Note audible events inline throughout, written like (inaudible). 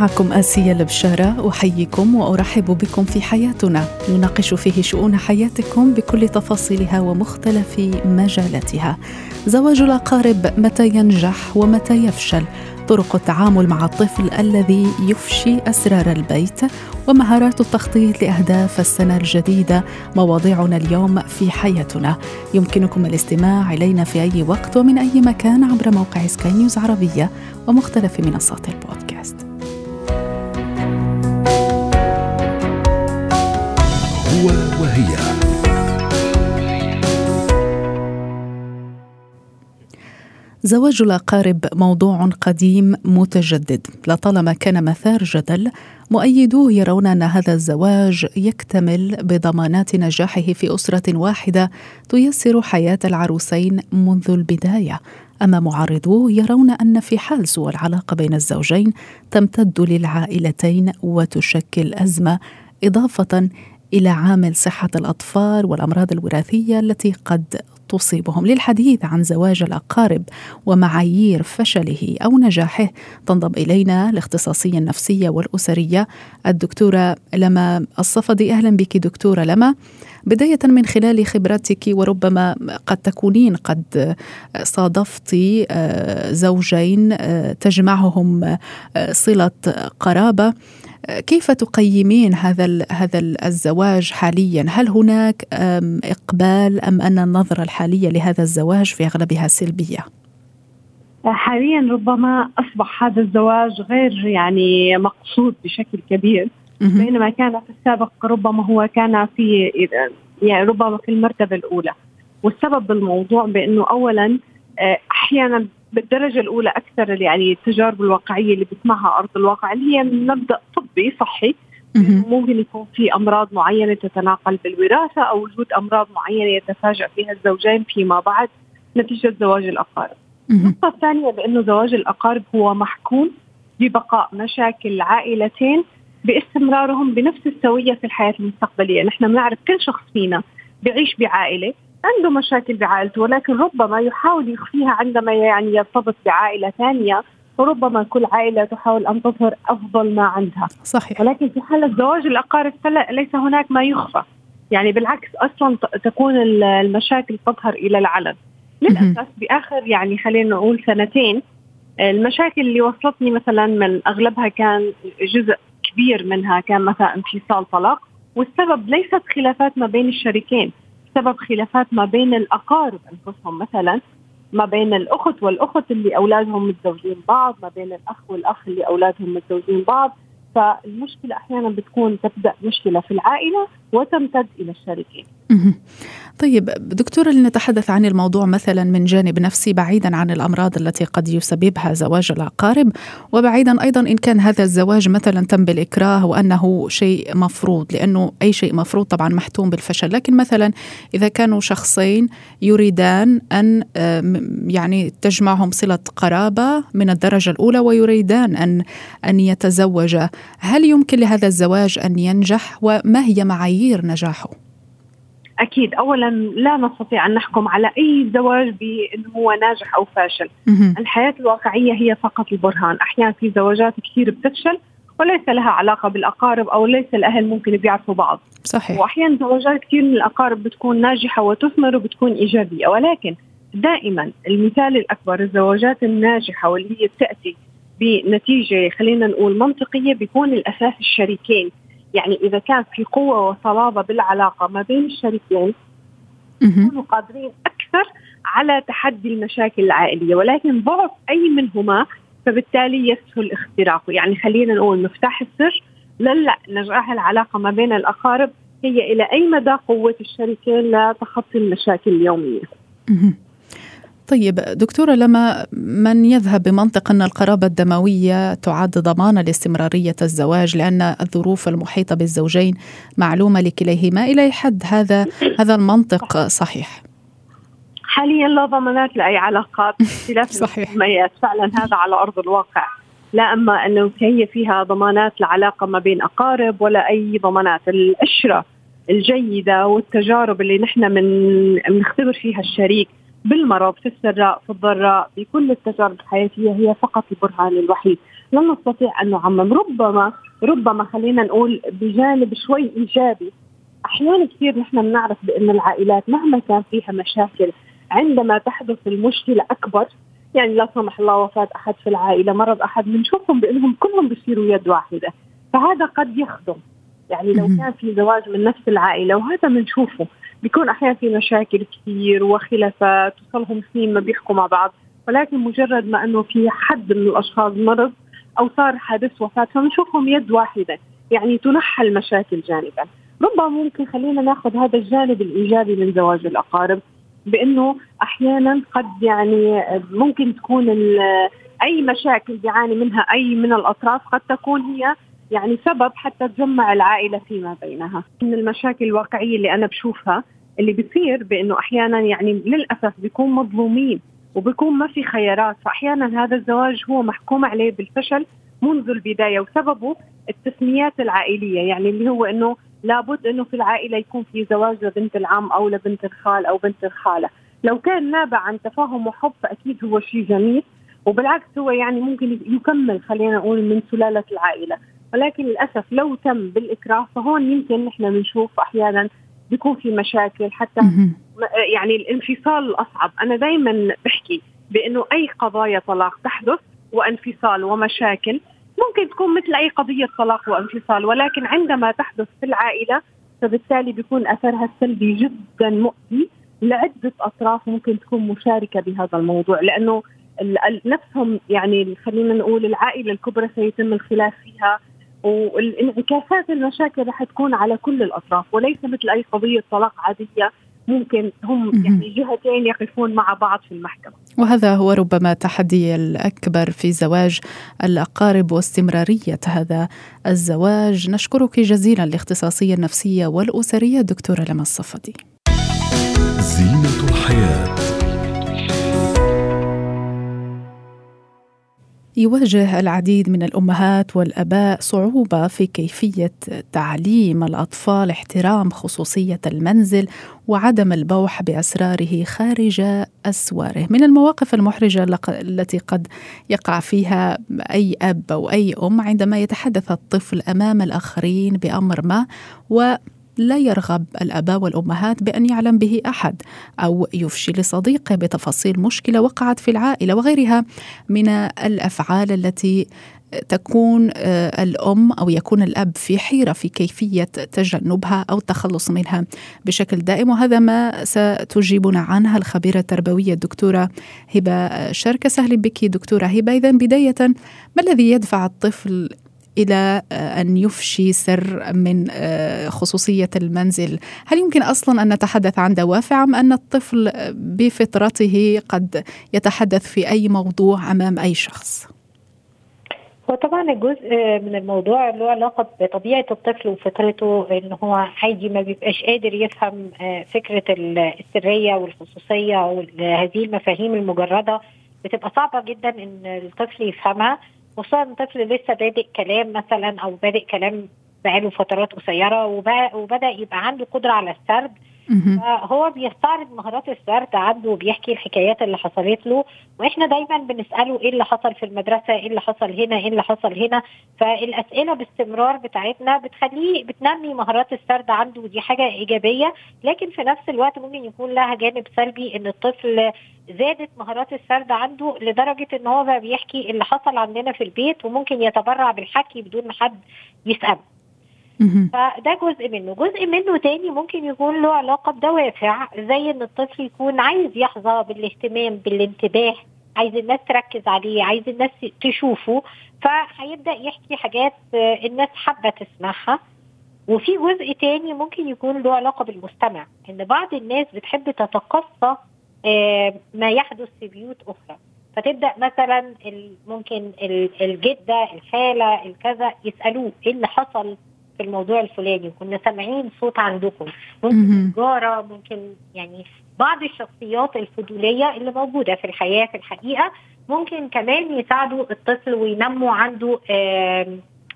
معكم آسيا البشارة أحييكم وأرحب بكم في حياتنا. نناقش فيه شؤون حياتكم بكل تفاصيلها ومختلف مجالاتها. زواج الأقارب متى ينجح ومتى يفشل؟ طرق التعامل مع الطفل الذي يفشي أسرار البيت؟ ومهارات التخطيط لأهداف السنة الجديدة؟ مواضيعنا اليوم في حياتنا. يمكنكم الاستماع إلينا في أي وقت ومن أي مكان عبر موقع سكاي نيوز عربية ومختلف منصات البودكاست. زواج الأقارب موضوع قديم متجدد. لطالما كان مثار جدل مؤيدوه يرون أن هذا الزواج يكتمل بضمانات نجاحه في أسرة واحدة تيسر حياة العروسين منذ البداية. أما معارضوه يرون أن في حال سوء العلاقة بين الزوجين تمتد للعائلتين وتشكل أزمة إضافة إلى عامل صحة الأطفال والأمراض الوراثية التي قد تصيبهم للحديث عن زواج الأقارب ومعايير فشله أو نجاحه. تنضم إلينا الاختصاصية النفسية والأسرية الدكتورة لما الصفدي. أهلا بك دكتورة لما. بداية من خلال خبرتك وربما قد تكونين قد صادفت آه، زوجين آه، تجمعهم آه، صلة قرابة. كيف تقيمين هذا هذا الزواج حاليا؟ هل هناك إقبال أم أن النظرة الحالية لهذا الزواج في أغلبها سلبية؟ حاليا ربما أصبح هذا الزواج غير يعني مقصود بشكل كبير بينما كان في السابق ربما هو كان في يعني ربما في المرتبة الأولى والسبب بالموضوع بأنه اولا آه، أحيانا بالدرجة الأولى أكثر يعني التجارب الواقعية اللي بسمعها أرض الواقع اللي هي مبدأ طبي صحي. ممكن يكون في أمراض معينة تتناقل بالوراثة أو وجود أمراض معينة يتفاجأ فيها الزوجين فيما بعد نتيجة زواج الأقارب. النقطة الثانية بأنه زواج الأقارب هو محكوم ببقاء مشاكل العائلتين باستمرارهم بنفس السوية في الحياة المستقبلية، نحن بنعرف كل شخص فينا بيعيش بعائلة عنده مشاكل بعائلته ولكن ربما يحاول يخفيها عندما يعني يرتبط بعائلة ثانية وربما كل عائلة تحاول أن تظهر أفضل ما عندها. صحيح. ولكن في حاله زواج الأقارب ليس هناك ما يخفى. يعني بالعكس أصلا تكون المشاكل تظهر إلى العلن. للأسف بآخر يعني خلينا نقول سنتين المشاكل اللي وصلتني مثلا من أغلبها كان جزء كبير منها كان مثلا انفصال طلاق والسبب ليست خلافات ما بين الشريكين سبب خلافات ما بين الأقارب أنفسهم. مثلا ما بين الأخت والأخت اللي أولادهم متزوجين بعض ما بين الأخ والأخ اللي أولادهم متزوجين بعض. فالمشكلة أحيانا بتكون تبدأ مشكلة في العائلة وتمتد إلى الشريكين. طيب دكتورة لنتحدث عن الموضوع مثلا من جانب نفسي بعيدا عن الأمراض التي قد يسببها زواج الأقارب وبعيدا أيضا إن كان هذا الزواج مثلا تم بالإكراه وأنه شيء مفروض لأنه أي شيء مفروض طبعا محتوم بالفشل. لكن مثلا إذا كانوا شخصين يريدان أن يعني تجمعهم صلة قرابة من الدرجة الأولى ويريدان أن أن يتزوجا هل يمكن لهذا الزواج أن ينجح؟ وما هي معايير نجاحه؟ أكيد. اولا لا نستطيع أن نحكم على أي زواج بأنه هو ناجح أو فاشل. الحياة الواقعية هي فقط البرهان. أحيانا في زواجات كثير بتفشل وليس لها علاقة بالأقارب أو ليس الأهل ممكن بيعرفوا بعض. صحيح. وأحيانا زواجات كثير من الأقارب بتكون ناجحة وتثمر وبتكون إيجابية. ولكن دائما المثال الأكبر الزواجات الناجحة واللي هي بتأتي بنتيجة خلينا نقول منطقية بيكون الأساس الشريكين. يعني إذا كان في قوة وصلابه بالعلاقة ما بين الشريكين يكونوا قادرين أكثر على تحدي المشاكل العائلية ولكن ضعف أي منهما فبالتالي يسهل اختراقه يعني خلينا نقول مفتاح السر لنجاح العلاقة ما بين الأقارب هي إلى أي مدى قوة الشريكين لتخطي المشاكل اليومية. طيب دكتورة لما من يذهب بمنطق أن القرابة الدموية تعد ضمانا لاستمرارية الزواج لأن الظروف المحيطة بالزوجين معلومة لكليهما إلى حد هذا هذا المنطق صحيح؟ حاليا لا ضمانات لأي علاقات (laughs) باختلاف صحيح. فعلا هذا على أرض الواقع. لا أما أنه هي فيها ضمانات لعلاقة ما بين أقارب ولا أي ضمانات. الاشره الجيدة والتجارب اللي نحن من بنختبر فيها الشريك بالمرض في السراء في الضراء بكل التجارب الحياتية هي فقط البرهان الوحيد. لا نستطيع أن نعمم. ربما ربما خلينا نقول بجانب شوي إيجابي. أحيانا كثير نحن بنعرف بأن العائلات مهما كان فيها مشاكل عندما تحدث المشكلة أكبر يعني لا سمح الله وفاة أحد في العائلة مرض أحد بنشوفهم بأنهم كلهم بيصيروا يد واحدة. فهذا قد يخدم. يعني لو كان في زواج من نفس العائلة وهذا بنشوفه. بيكون أحيانا في مشاكل كثير وخلافات وصلهم سنين ما بيحكوا مع بعض. ولكن مجرد ما إنه في حد من الأشخاص مرض أو صار حادث وفاة فبنشوفهم يد واحدة. يعني تنحى المشاكل جانبا. ربما ممكن خلينا ناخذ هذا الجانب الإيجابي من زواج الأقارب بإنه أحيانا قد يعني ممكن تكون أي مشاكل بيعاني منها أي من الأطراف قد تكون هي يعني سبب حتى تجمع العائلة فيما بينها. من المشاكل الواقعية اللي أنا بشوفها اللي بتصير بإنه أحيانا يعني للأسف بيكون مظلومين وبيكون ما في خيارات. فأحيانا هذا الزواج هو محكوم عليه بالفشل منذ البداية وسببه التسميات العائلية. يعني اللي هو إنه لابد إنه في العائلة يكون في زواج لبنت العم أو لبنت الخال أو بنت الخالة. لو كان نابع عن تفاهم وحب فأكيد هو شيء جميل وبالعكس هو يعني ممكن يكمل خلينا نقول من سلالة العائلة. ولكن للأسف لو تم بالإكراه فهون يمكن نحن بنشوف أحيانا بيكون في مشاكل حتى يعني الانفصال الاصعب أنا دائما بحكي بأنه أي قضايا طلاق تحدث وانفصال ومشاكل ممكن تكون مثل أي قضية طلاق وانفصال ولكن عندما تحدث في العائلة فبالتالي بيكون أثرها السلبي جدا مؤذي لعدة أطراف ممكن تكون مشاركة بهذا الموضوع لأنه نفسهم يعني خلينا نقول العائلة الكبرى سيتم الخلاف فيها والانعكاسات المشاكل رح تكون على كل الأطراف وليس مثل أي قضية طلاق عادية ممكن هم يعني جهتين يقفون مع بعض في المحكمة. وهذا هو ربما التحدي الأكبر في زواج الأقارب واستمرارية هذا الزواج. نشكرك جزيلا لاختصاصية النفسية والأسرية دكتورة لما الصفدي. زينة الحياة. يواجه العديد من الأمهات والأباء صعوبة في كيفية تعليم الأطفال احترام خصوصية المنزل وعدم البوح بأسراره خارج أسواره. من المواقف المحرجة التي قد يقع فيها أي أب أو أي أم عندما يتحدث الطفل أمام الآخرين بأمر ما و لا يرغب الأباء والأمهات بأن يعلم به أحد أو يفشي لصديقه بتفاصيل مشكلة وقعت في العائلة وغيرها من الأفعال التي تكون آه، الأم أو يكون الأب في حيرة في كيفية تجنبها أو التخلص منها بشكل دائم. وهذا ما ستجيبنا عنها الخبيرة التربوية الدكتورة هبة شركة. سهل بك دكتورة هبة. اذا بداية ما الذي يدفع الطفل إلى آه، أن يفشي سر من آه، خصوصية المنزل، هل يمكن أصلا أن نتحدث عن دوافع أم أن الطفل بفطرته قد يتحدث في أي موضوع أمام أي شخص؟ هو طبعا الجزء من الموضوع له علاقة بطبيعة الطفل وفطرته إن هو عادي ما بيبقاش قادر يفهم آه، فكرة السرية والخصوصية وهذه المفاهيم المجردة. بتبقى صعبة جدا إن الطفل يفهمها. خصوصا طفل لسه بادئ كلام مثلا أو بادئ كلام بقاله فترات قصيرة وبدأ يبقى عنده قدرة على السرد فهو بيستعرض مهارات السرد عنده وبيحكي الحكايات اللي حصلت له وإحنا دايما بنسأله إيه اللي حصل في المدرسة إيه اللي حصل هنا إيه اللي حصل هنا. فالأسئلة باستمرار بتاعتنا بتخليه بتنمي مهارات السرد عنده ودي حاجة إيجابية. لكن في نفس الوقت ممكن يكون لها جانب سلبي إن الطفل زادت مهارات السرد عنده لدرجة إن هو بقى بيحكي اللي حصل عندنا في البيت وممكن يتبرع بالحكي بدون ما حد يسأله. فده جزء منه. جزء منه تاني ممكن يكون له علاقة بدوافع زي إن الطفل يكون عايز يحظى بالاهتمام بالانتباه عايز الناس تركز عليه عايز الناس تشوفه. فهيبدأ يحكي حاجات الناس حابة تسمعها. وفي جزء تاني ممكن يكون له علاقة بالمستمع إن بعض الناس بتحب تتقصى آه، ما يحدث في بيوت أخرى. فتبدأ مثلا ممكن الجدة الخالة الكذا يسألوه إيه اللي حصل؟ في الموضوع الفلاني كنا سامعين صوت عندكم. ممكن جاره ممكن يعني بعض الشخصيات الفضولية اللي موجودة في الحياة في الحقيقة ممكن كمان يساعدوا الطفل وينموا عنده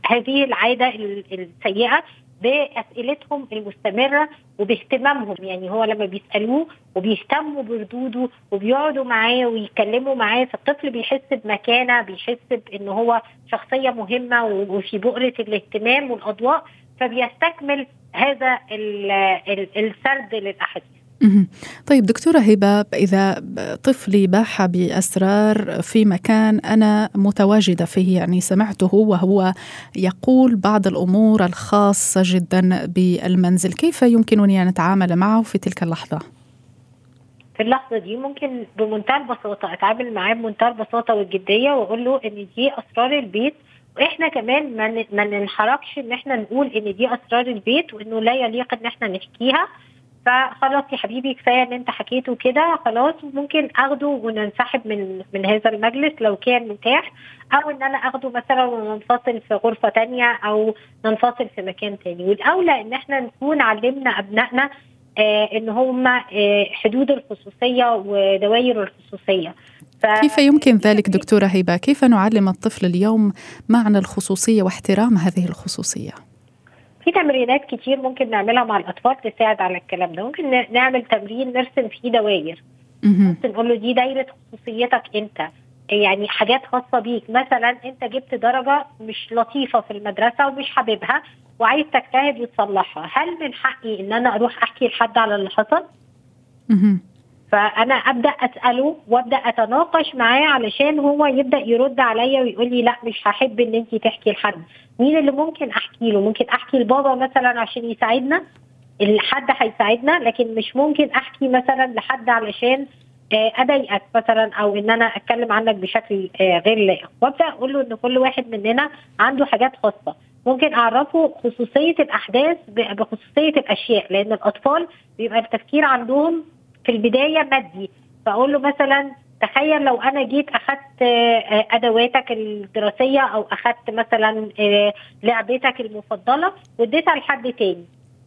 هذه العادة السيئة. بأسئلتهم المستمرة وباهتمامهم. يعني هو لما بيسألوه وبيهتموا بردوده وبيقعدوا معاه ويتكلموا معاه فالطفل بيحس بمكانة بيحس بإن هو شخصية مهمة وفي بؤرة الاهتمام والأضواء فبيستكمل هذا السرد للاحاديث طيب دكتورة هبة إذا طفلي باح بأسرار في مكان أنا متواجدة فيه يعني سمعته وهو يقول بعض الأمور الخاصة جدا بالمنزل كيف يمكنني أن أتعامل معه في تلك اللحظة؟ في اللحظة دي ممكن بمنتهى البساطة أتعامل معاه بمنتهى البساطة والجدية وأقول له إن دي أسرار البيت. وإحنا كمان ما ننحركش إن إحنا نقول إن دي أسرار البيت وإنه لا يليق إن إحنا نحكيها. فخلاص يا حبيبي كفاية إن أنت حكيته كده خلاص ممكن آخده وننسحب من من هذا المجلس لو كان متاح أو إن أنا آخده مثلا وننفصل في غرفة تانية أو ننفصل في مكان تاني والأولى إن إحنا نكون علمنا أبنائنا آه إن هم آه حدود الخصوصية ودوائر الخصوصية كيف يمكن ذلك دكتورة هبه؟ كيف نعلم الطفل اليوم معنى الخصوصية واحترام هذه الخصوصية؟ في تمرينات كتير ممكن نعملها مع الأطفال تساعد على الكلام ده. ممكن نعمل تمرين نرسم فيه دوائر. نقول له دي دايرة خصوصيتك أنت. يعني حاجات خاصة بيك. مثلا أنت جبت درجة مش لطيفة في المدرسة ومش حاببها وعايز تجتهد وتصلحها. هل من حقي إن أنا أروح أحكي لحد على اللي حصل؟ فأنا أبدأ أسأله وأبدأ أتناقش معاه علشان هو يبدأ يرد عليا ويقول لي لا مش هحب إن انت تحكي لحد. مين اللي ممكن أحكي له؟ ممكن أحكي لبابا مثلا عشان يساعدنا؟ الحد هيساعدنا لكن مش ممكن أحكي مثلا لحد علشان آه، أضايقك مثلا أو إن أنا أتكلم عنك بشكل آه، غير لائق. وأبدأ أقول له إن كل واحد مننا عنده حاجات خاصة. ممكن أعرفه خصوصية الأحداث بخصوصية الأشياء لأن الأطفال بيبقى التفكير عندهم في البداية مادي. فأقول له مثلا تخيل لو أنا جيت اخذت آه، أدواتك الدراسية أو اخذت مثلا آه، لعبتك المفضلة واديتها لحد تاني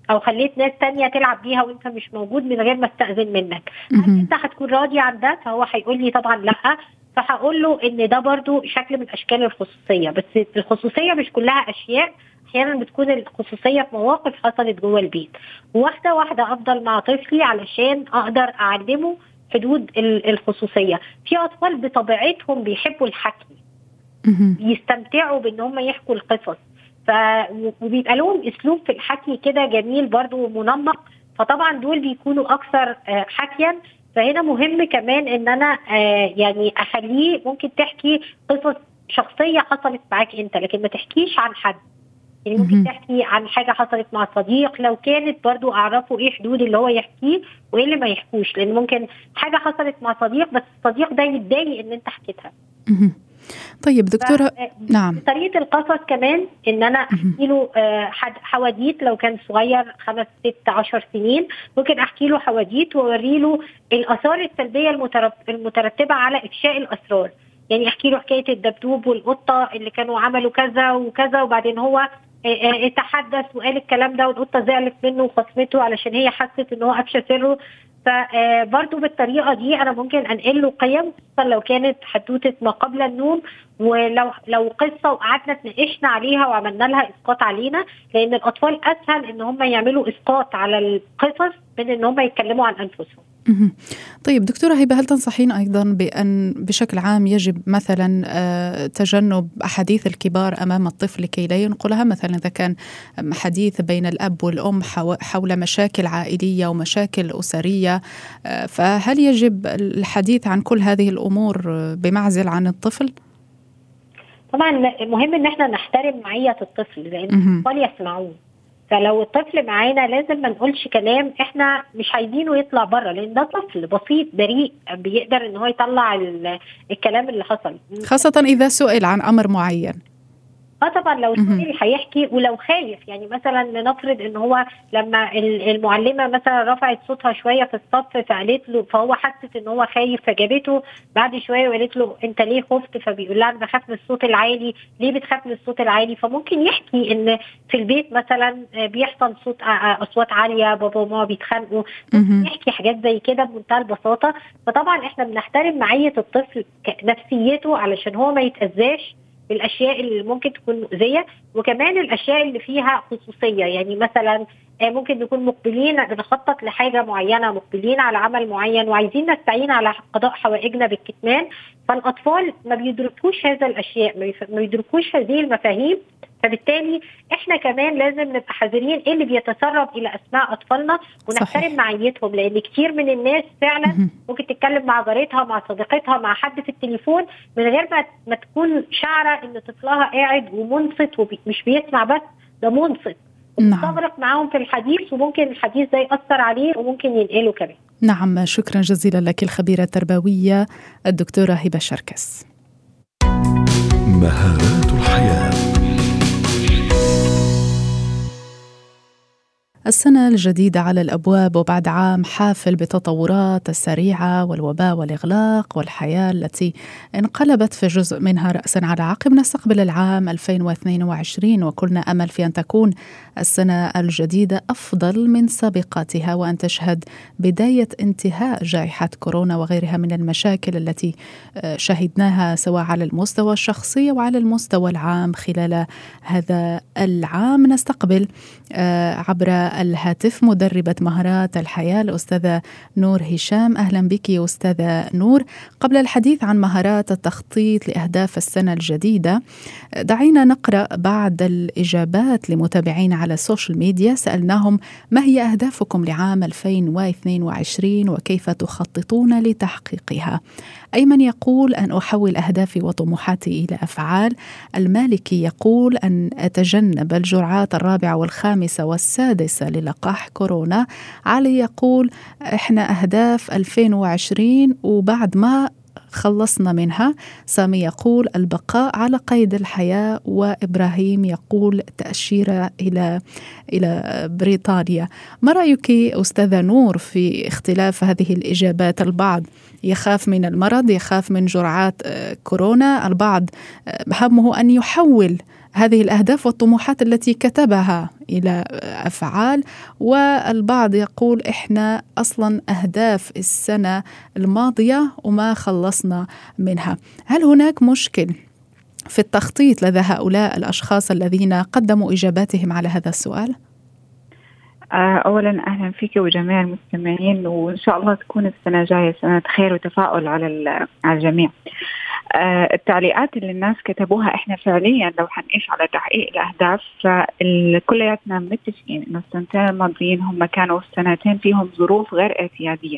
أو خليت ناس تانية تلعب بيها وأنت مش موجود من غير ما أستأذن منك. هل أنت هتكون راضي عن ده؟ فهو هيقول لي طبعا لأ. فهقول له إن ده برضو شكل من أشكال الخصوصية. بس الخصوصية مش كلها أشياء. أحيانا بتكون الخصوصية في مواقف حصلت جوه البيت. واحدة واحدة أفضل مع طفلي علشان أقدر أعلمه حدود الخصوصية. في أطفال بطبيعتهم بيحبوا الحكي. بيستمتعوا بإن هم يحكوا القصص. ف وبيبقى لهم أسلوب في الحكي كده جميل برضو ومنمق. فطبعا دول بيكونوا أكثر آه، حكيا. فهنا مهم كمان إن أنا آه، يعني أخليه ممكن تحكي قصص شخصية حصلت معاك أنت لكن ما تحكيش عن حد. يعني ممكن تحكي عن حاجة حصلت مع صديق لو كانت برضو أعرفه إيه حدود اللي هو يحكيه وايه اللي ما يحكوش لأن ممكن حاجة حصلت مع صديق بس الصديق ده يتضايق إن أنت حكيتها. طيب دكتورة آه، نعم. طريقة القصص كمان إن أنا أحكي له آه، حواديت لو كان صغير خمس ست عشر سنين ممكن أحكي له حواديت وأوري له الآثار السلبية المترتبة على إفشاء الأسرار. يعني أحكي له حكاية الدبدوب والقطة اللي كانوا عملوا كذا وكذا وبعدين هو تحدث وقال الكلام ده والقطة زعلت منه وخصمته علشان هي حست إن هو افشى سره فبرضه بالطريقة دي أنا ممكن أنقل له قيم خصوصا لو كانت حدوتة ما قبل النوم ولو لو قصة وقعدنا اتناقشنا عليها وعملنا لها إسقاط علينا لأن الأطفال أسهل إن هم يعملوا إسقاط على القصص من إن هم يتكلموا عن أنفسهم. طيب دكتورة هبة هل تنصحين أيضا بأن بشكل عام يجب مثلا آه، تجنب أحاديث الكبار أمام الطفل لكي لا ينقلها؟ مثلا إذا كان حديث بين الأب والأم حول مشاكل عائلية ومشاكل أسرية آه، فهل يجب الحديث عن كل هذه الأمور بمعزل عن الطفل؟ طبعا مهم إن إحنا نحترم معية الطفل لأن الاطفال يسمعون فلو الطفل معانا لازم ما نقولش كلام إحنا مش عايزينه يطلع بره لأن ده طفل بسيط بريء بيقدر إن هو يطلع الكلام اللي حصل. خاصة إذا سئل عن أمر معين. آه طبعا لو الطفل هيحكي ولو خايف يعني مثلا لنفرض إن هو لما المعلمة مثلا رفعت صوتها شوية في الصف فقالت له فهو حست إن هو خايف فجابته. بعد شوية وقالت له أنت ليه خفت؟ فبيقول لها أنا بخاف من الصوت العالي. ليه بتخاف من الصوت العالي؟ فممكن يحكي إن في البيت مثلا بيحصل صوت أصوات عالية بابا وماما بيتخانقوا. يحكي حاجات زي كده بمنتهى البساطة. فطبعا إحنا بنحترم معية الطفل نفسيته علشان هو ما يتأذاش. بالاشياء اللي ممكن تكون مؤذية وكمان الأشياء اللي فيها خصوصية. يعني مثلا ممكن نكون مقبلين بنخطط لحاجة معينة مقبلين على عمل معين وعايزين نستعين على قضاء حوائجنا بالكتمان. فالأطفال ما بيدركوش هذا الأشياء ما بيدركوش هذه المفاهيم. فبالتالي إحنا كمان لازم نبقى حذرين إيه اللي بيتسرب إلى أسماء أطفالنا ونحترم معيتهم. لأن كتير من الناس فعلا ممكن تتكلم مع جارتها مع صديقتها مع حد في التليفون من غير ما ما تكون شعره إن طفلها قاعد ومنصت ومش بيسمع بس ده منصت. نعم. معاهم في الحديث وممكن الحديث ده يأثر عليه وممكن ينقله كمان نعم شكرا جزيلا لك الخبيرة التربوية الدكتورة هبة شركس مهارات السنة الجديدة على الأبواب وبعد عام حافل بالتطورات السريعة والوباء والإغلاق والحياة التي انقلبت في جزء منها رأسا على عقب نستقبل العام 2022 وكلنا أمل في أن تكون السنة الجديدة أفضل من سابقاتها وأن تشهد بداية انتهاء جائحة كورونا وغيرها من المشاكل التي آه، شهدناها سواء على المستوى الشخصي وعلى المستوى العام خلال هذا العام. نستقبل آه، عبر الهاتف مدربة مهارات الحياة الأستاذة نور هشام. أهلا بك يا أستاذة نور. قبل الحديث عن مهارات التخطيط لأهداف السنة الجديدة دعينا نقرأ بعض الإجابات لمتابعين على ال social media. سألناهم ما هي أهدافكم لعام 2022 وكيف تخططون لتحقيقها؟ أيمن يقول أن أحول أهدافي وطموحاتي إلى أفعال. المالكي يقول أن أتجنب الجرعات الرابعة والخامسة والسادسة للقاح كورونا. علي يقول إحنا أهداف 2020 وبعد ما خلصنا منها. سامي يقول البقاء على قيد الحياة وإبراهيم يقول تأشيرة إلى إلى بريطانيا. ما رأيك أستاذة نور في اختلاف هذه الإجابات؟ البعض يخاف من المرض يخاف من جرعات آه، كورونا. البعض آه، همه أن يحول هذه الأهداف والطموحات التي كتبها إلى أفعال والبعض يقول إحنا أصلا أهداف السنة الماضية وما خلصنا منها هل هناك مشكل في التخطيط لدى هؤلاء الأشخاص الذين قدموا إجاباتهم على هذا السؤال آه، اولا أهلا فيك وجميع المستمعين وإن شاء الله تكون السنة الجاية سنة خير وتفاؤل على على الجميع. آه، التعليقات اللي الناس كتبوها إحنا فعليا لو حنقيس على تحقيق الأهداف فكلياتنا متفقين إنه السنتين الماضيين هم كانوا سنتين فيهم ظروف غير اعتيادية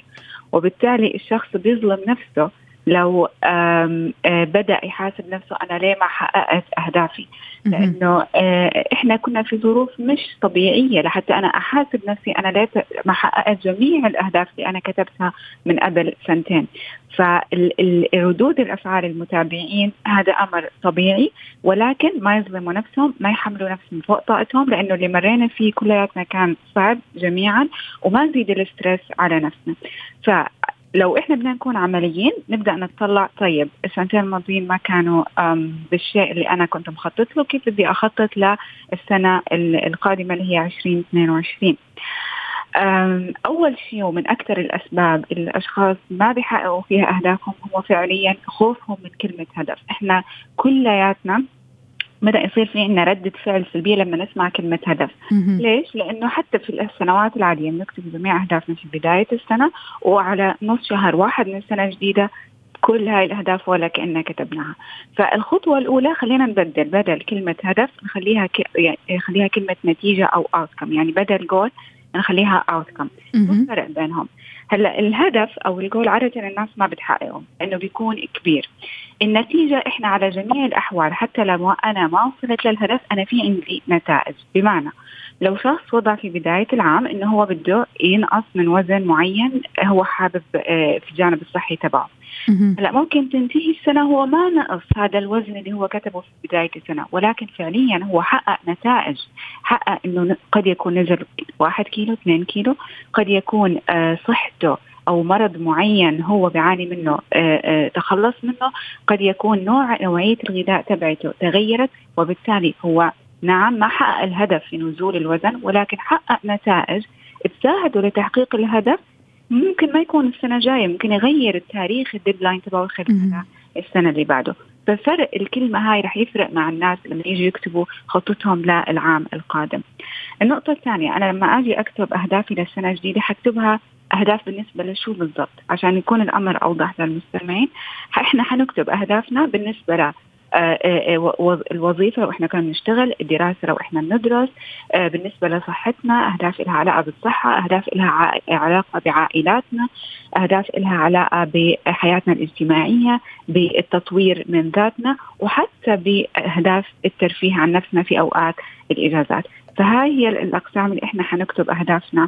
وبالتالي الشخص بيظلم نفسه لو آه، بدأ يحاسب نفسه أنا ليه ما حققت أهدافي؟ لأنه آه، إحنا كنا في ظروف مش طبيعية. لحتى أنا أحاسب نفسي أنا ليه ما حققت جميع الأهداف اللي أنا كتبتها من قبل سنتين. فردود الأفعال المتابعين هذا أمر طبيعي. ولكن ما يظلموا نفسهم ما يحملوا نفسهم فوق طاقتهم لأنه اللي مرينا فيه كلياتنا كان صعب جميعا وما نزيد الاسترس على نفسنا. ف لو إحنا بدنا نكون عمليين نبدأ نطلع. طيب السنتين الماضيين ما كانوا بالشيء اللي أنا كنت مخطط له. كيف بدي أخطط للسنة القادمة اللي هي 2022 أول شيء ومن أكثر الأسباب اللي الأشخاص ما بيحققوا فيها أهدافهم هو فعليا خوفهم من كلمة هدف. إحنا كلياتنا بدأ يصير في عندنا ردة فعل سلبية لما نسمع كلمة هدف. ليش؟ لأنه حتى في السنوات العادية بنكتب جميع أهدافنا في بداية السنة وعلى نص شهر واحد من السنة الجديدة كل هاي الأهداف ولا كأننا كتبناها. فالخطوة الأولى خلينا نبدل بدل كلمة هدف نخليها ك... يعني خليها كلمة نتيجة أو outcome. يعني بدل جول نخليها outcome. الفرق بينهم؟ هلأ الهدف أو الجول عادة الناس ما بتحققه لأنه بيكون كبير. النتيجة إحنا على جميع الأحوال حتى لو أنا ما وصلت للهدف أنا في عندي نتائج. بمعنى لو شخص وضع في بداية العام إنه هو بده ينقص من وزن معين هو حابب آه، في الجانب الصحي تبعه. هلا ممكن تنتهي السنة هو ما نقص هذا الوزن اللي هو كتبه في بداية السنة ولكن فعليا هو حقق نتائج. حقق إنه قد يكون نزل واحد كيلو اثنين كيلو قد يكون آه، صحته أو مرض معين هو بيعاني منه تخلص منه قد يكون نوع نوعية الغذاء تبعته تغيرت وبالتالي هو نعم ما حقق الهدف في نزول الوزن ولكن حقق نتائج تساعده لتحقيق الهدف. ممكن ما يكون السنة الجاية ممكن يغير التاريخ الديدلاين تبعه خلال السنة اللي بعده. ففرق الكلمة هاي رح يفرق مع الناس لما يجوا يكتبوا خطتهم للعام القادم. النقطة الثانية أنا لما أجي أكتب أهدافي للسنة الجديدة حكتبها أهداف بالنسبة لشو بالضبط؟ عشان يكون الأمر أوضح للمستمعين. إحنا حنكتب أهدافنا بالنسبة آه، آه، آه، الوظيفة لو إحنا كنا بنشتغل الدراسة لو إحنا بندرس بالنسبة لصحتنا أهداف لها علاقة بالصحة أهداف لها علاقة بعائلاتنا أهداف لها علاقة بحياتنا الاجتماعية بالتطوير من ذاتنا وحتى بأهداف الترفيه عن نفسنا في أوقات الإجازات. فهاي هي الأقسام اللي إحنا حنكتب أهدافنا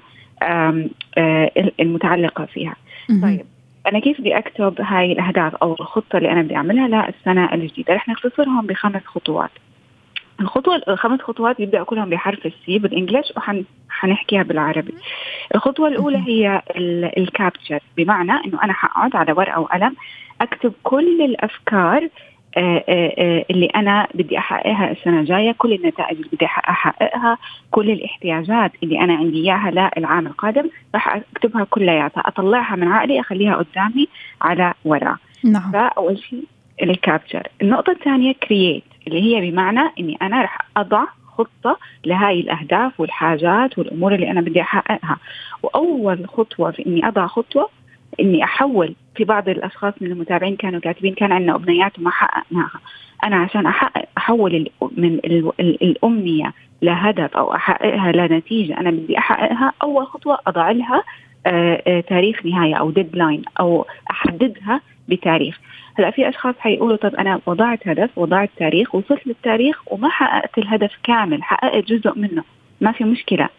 المتعلقة فيها. طيب أنا كيف بدي أكتب هاي الأهداف أو الخطة اللي أنا بدي أعملها للسنة الجديدة؟ رح نختصرهم بخمس خطوات. الخطوة الخمس خطوات يبدأ كلهم بحرف السي بالإنجليش وحنحكيها بالعربي. الخطوة الأولى هي الكابتشر بمعنى أنه أنا حقعد على ورقة وقلم أكتب كل الأفكار آه، آه، آه، اللي أنا بدي أحققها السنة الجاية كل النتائج اللي بدي أحققها كل الاحتياجات اللي أنا عندي إياها للعام القادم راح أكتبها كلياتها أطلعها من عقلي أخليها قدامي على ورقه نعم. فاول شيء الكابتشر. النقطة الثانية كرييت اللي هي بمعنى إني أنا راح أضع خطة لهاي الأهداف والحاجات والأمور اللي أنا بدي أحققها. وأول خطوة في إني أضع خطوة إني أحول في بعض الأشخاص من المتابعين كانوا كاتبين كان عندنا امنيات وما حققناها. أنا عشان احقق أحول من الأمنية لهدف أو أحققها لنتيجه أنا بدي أحققها أول خطوة أضع لها آه، آه، تاريخ نهاية أو ديدلاين أو أحددها بتاريخ. هلأ في أشخاص حيقولوا طب أنا وضعت هدف وضعت تاريخ وصلت للتاريخ وما حققت الهدف كامل حققت جزء منه. ما في مشكلة.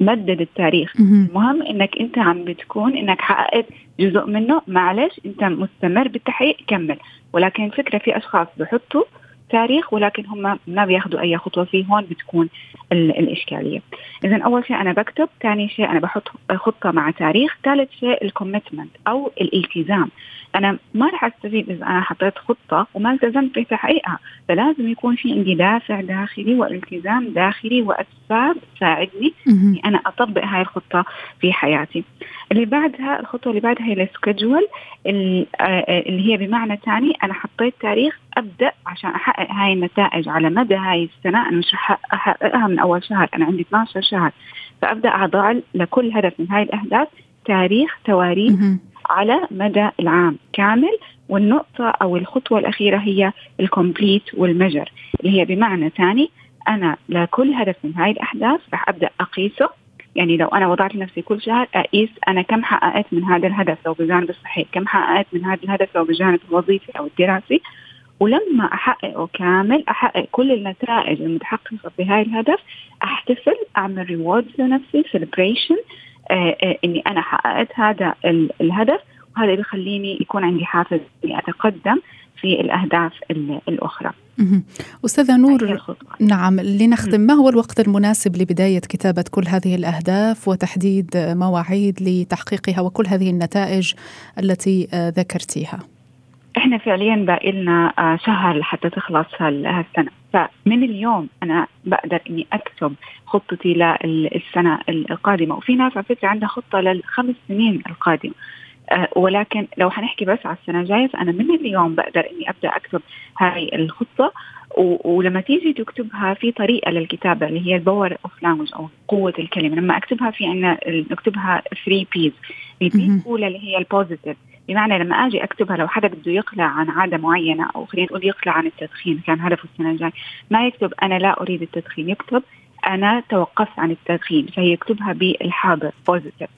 مدد التاريخ. المهم إنك أنت عم بتكون إنك حققت جزء منه معلش أنت مستمر بالتحقيق كمل. ولكن الفكرة في أشخاص بحطوا تاريخ ولكن هم ما بياخذوا أي خطوة فيه هون بتكون الإشكالية. اذا أول شيء أنا بكتب ثاني شيء أنا بحط خطة مع تاريخ ثالث شيء الكوميتمنت أو الالتزام. أنا ما راح أستفيد إذا أنا حطيت خطة وما التزمت بتحقيقها. فلازم يكون في عندي دافع داخلي والتزام داخلي وأسباب تساعدني إني أنا أطبق هاي الخطة في حياتي. اللي بعدها الخطوة اللي بعدها هي ال schedule آه، اللي هي بمعنى ثاني أنا حطيت تاريخ أبدأ عشان أحقق هاي النتائج على مدى هاي السنة. أنا مش أحققها من أول شهر أنا عندي 12 شهر. فأبدأ أضع لكل هدف من هاي الأهداف تاريخ تواريخ على مدى العام كامل والنقطة أو الخطوة الأخيرة هي ال complete وال measure اللي هي بمعنى ثاني أنا لكل هدف من هاي الأهداف راح أبدأ أقيسه. يعني لو أنا وضعت لنفسي كل شهر أقيس أنا كم حققت من هذا الهدف لو بالجانب الصحي كم حققت من هذا الهدف لو بالجانب الوظيفي أو الدراسي ولما أحققه كامل أحقق كل النتائج المتحققة بهاي الهدف أحتفل أعمل rewards لنفسي celebration إني أنا حققت هذا الهدف وهذا بيخليني يكون عندي حافز إني أتقدم في الأهداف الأخرى. أستاذة نور نعم لنختم ما هو الوقت المناسب لبداية كتابة كل هذه الأهداف وتحديد مواعيد لتحقيقها وكل هذه النتائج التي آه، ذكرتيها؟ إحنا فعليا باقي لنا شهر لحتى تخلص هالسنة. فمن اليوم أنا بقدر إني أكتب خطتي للسنه القادمة. وفي ناس على فكرة عندها خطة للخمس سنين القادمة. أه ولكن لو حنحكي بس على السنة الجاية فأنا من اليوم بقدر إني أبدأ أكتب هاي الخطة. ولما تيجي تكتبها في طريقة للكتابة اللي هي ال power of language أو قوة الكلمة. لما أكتبها في عندنا نكتبها 3 Ps ال P الأولى اللي هي ال positive بمعنى لما آجي أكتبها لو حدا بده يقلع عن عادة معينة أو خلينا نقول يقلع عن التدخين كان هدفه السنة الجاية. ما يكتب أنا لا أريد التدخين يكتب أنا توقفت عن التدخين فهي يكتبها بالحاضر positive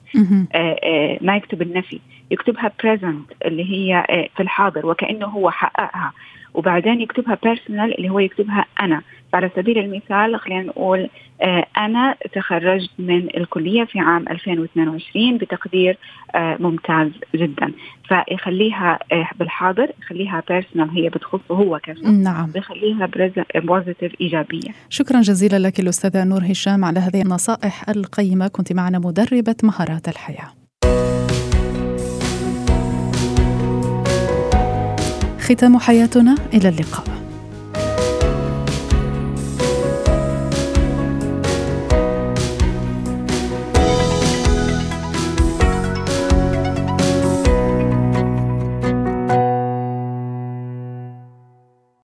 آه آه ما يكتب النفي. يكتبها present اللي هي آه في الحاضر وكأنه هو حققها. وبعدين يكتبها personal اللي هو يكتبها أنا. فعلى سبيل المثال خلينا نقول آه أنا تخرجت من الكلية في عام 2022 بتقدير آه ممتاز جدا. فيخليها آه بالحاضر يخليها personal هي بتخصه هو كشخص نعم. بيخليها positive إيجابية. شكرا جزيلا لك الأستاذة نور هشام على هذه النصائح القيمة. كنت معنا مدربة مهارات الحياة. ختام حياتنا إلى اللقاء.